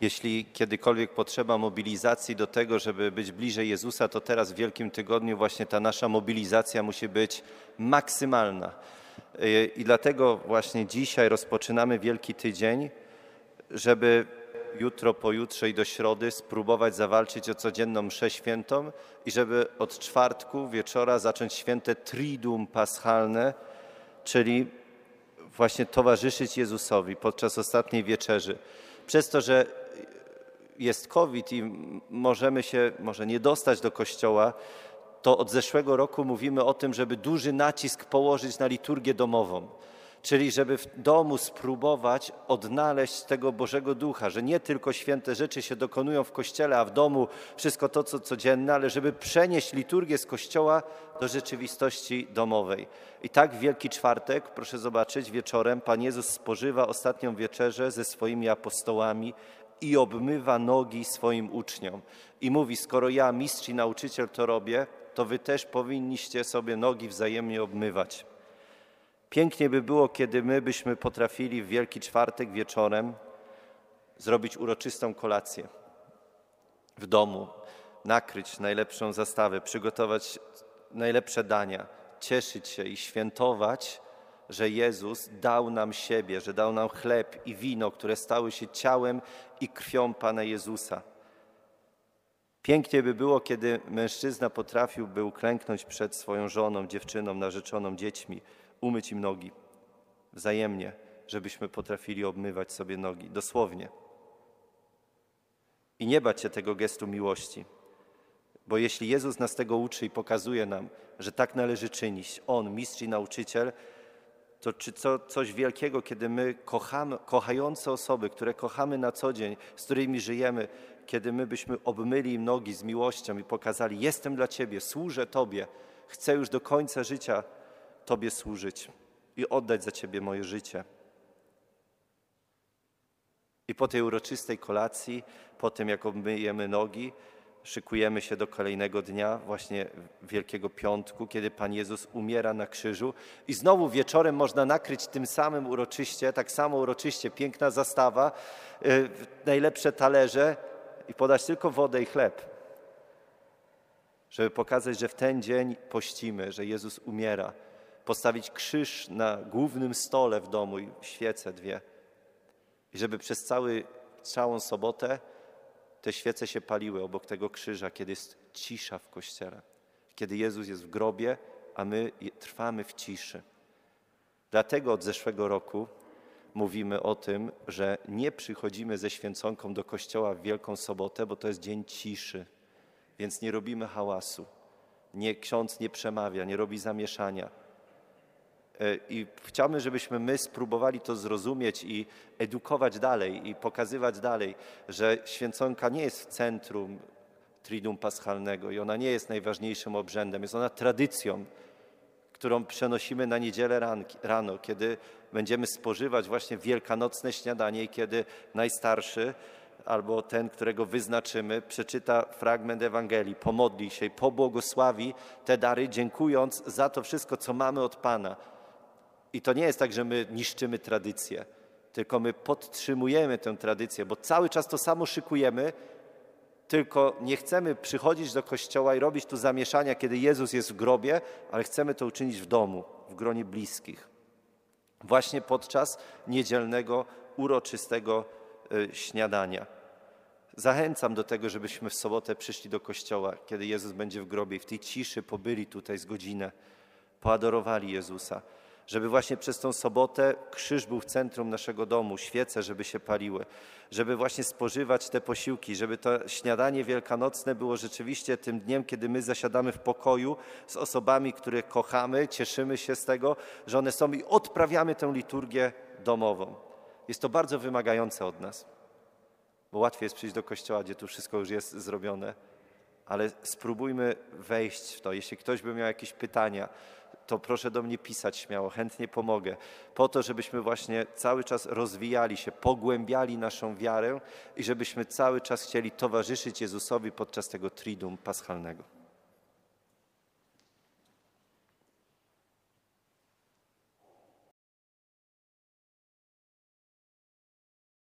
Jeśli kiedykolwiek potrzeba mobilizacji do tego, żeby być bliżej Jezusa, to teraz w Wielkim Tygodniu właśnie ta nasza mobilizacja musi być maksymalna. I dlatego właśnie dzisiaj rozpoczynamy Wielki Tydzień, żeby jutro, pojutrze i do środy spróbować zawalczyć o codzienną mszę świętą i żeby od czwartku wieczora zacząć święte Triduum Paschalne, czyli właśnie towarzyszyć Jezusowi podczas ostatniej wieczerzy. Przez to, że jest COVID i możemy się może nie dostać do kościoła, to od zeszłego roku mówimy o tym, żeby duży nacisk położyć na liturgię domową. Czyli żeby w domu spróbować odnaleźć tego Bożego Ducha, że nie tylko święte rzeczy się dokonują w kościele, a w domu wszystko to, co codzienne, ale żeby przenieść liturgię z kościoła do rzeczywistości domowej. I tak w Wielki Czwartek, proszę zobaczyć, wieczorem Pan Jezus spożywa ostatnią wieczerzę ze swoimi apostołami i obmywa nogi swoim uczniom. I mówi, skoro ja, mistrz i nauczyciel to robię, to wy też powinniście sobie nogi wzajemnie obmywać. Pięknie by było, kiedy my byśmy potrafili w Wielki Czwartek wieczorem zrobić uroczystą kolację w domu, nakryć najlepszą zastawę, przygotować najlepsze dania, cieszyć się i świętować, że Jezus dał nam siebie, że dał nam chleb i wino, które stały się ciałem i krwią Pana Jezusa. Pięknie by było, kiedy mężczyzna potrafiłby uklęknąć przed swoją żoną, dziewczyną, narzeczoną, dziećmi, umyć im nogi. Wzajemnie, żebyśmy potrafili obmywać sobie nogi, dosłownie. I nie bać się tego gestu miłości, bo jeśli Jezus nas tego uczy i pokazuje nam, że tak należy czynić, On, mistrz i nauczyciel, to czy co, coś wielkiego, kiedy my kochamy, kochające osoby, które kochamy na co dzień, z którymi żyjemy, kiedy my byśmy obmyli im nogi z miłością i pokazali: Jestem dla Ciebie, służę Tobie, chcę już do końca życia Tobie służyć i oddać za Ciebie moje życie. I po tej uroczystej kolacji, po tym jak obmyjemy nogi, szykujemy się do kolejnego dnia, właśnie Wielkiego Piątku, kiedy Pan Jezus umiera na krzyżu. I znowu wieczorem można nakryć tym samym uroczyście, tak samo uroczyście, piękna zastawa, yy, najlepsze talerze i podać tylko wodę i chleb. Żeby pokazać, że w ten dzień pościmy, że Jezus umiera. Postawić krzyż na głównym stole w domu i świece dwie. I żeby przez cały, całą sobotę te świece się paliły obok tego krzyża, kiedy jest cisza w kościele, kiedy Jezus jest w grobie, a my trwamy w ciszy. Dlatego od zeszłego roku mówimy o tym, że nie przychodzimy ze święconką do kościoła w Wielką Sobotę, bo to jest dzień ciszy, więc nie robimy hałasu. Nie, ksiądz nie przemawia, nie robi zamieszania. E, I chciałbym, żebyśmy my spróbowali to zrozumieć i edukować dalej i pokazywać dalej, że święconka nie jest w centrum Triduum Paschalnego i ona nie jest najważniejszym obrzędem, jest ona tradycją, którą przenosimy na niedzielę rano, kiedy będziemy spożywać właśnie wielkanocne śniadanie i kiedy najstarszy albo ten, którego wyznaczymy, przeczyta fragment Ewangelii, pomodli się i pobłogosławi te dary, dziękując za to wszystko, co mamy od Pana i to nie jest tak, że my niszczymy tradycję, tylko my podtrzymujemy tę tradycję, bo cały czas to samo szykujemy, tylko nie chcemy przychodzić do kościoła i robić tu zamieszania, kiedy Jezus jest w grobie, ale chcemy to uczynić w domu, w gronie bliskich. Właśnie podczas niedzielnego, uroczystego y, śniadania. Zachęcam do tego, żebyśmy w sobotę przyszli do kościoła, kiedy Jezus będzie w grobie i w tej ciszy pobyli tutaj z godzinę, poadorowali Jezusa żeby właśnie przez tą sobotę krzyż był w centrum naszego domu, świece, żeby się paliły, żeby właśnie spożywać te posiłki, żeby to śniadanie wielkanocne było rzeczywiście tym dniem, kiedy my zasiadamy w pokoju z osobami, które kochamy, cieszymy się z tego, że one są i odprawiamy tę liturgię domową. Jest to bardzo wymagające od nas, bo łatwiej jest przyjść do kościoła, gdzie tu wszystko już jest zrobione, ale spróbujmy wejść w to. Jeśli ktoś by miał jakieś pytania, to proszę do mnie pisać śmiało, chętnie pomogę, po to, żebyśmy właśnie cały czas rozwijali się, pogłębiali naszą wiarę i żebyśmy cały czas chcieli towarzyszyć Jezusowi podczas tego triduum paschalnego.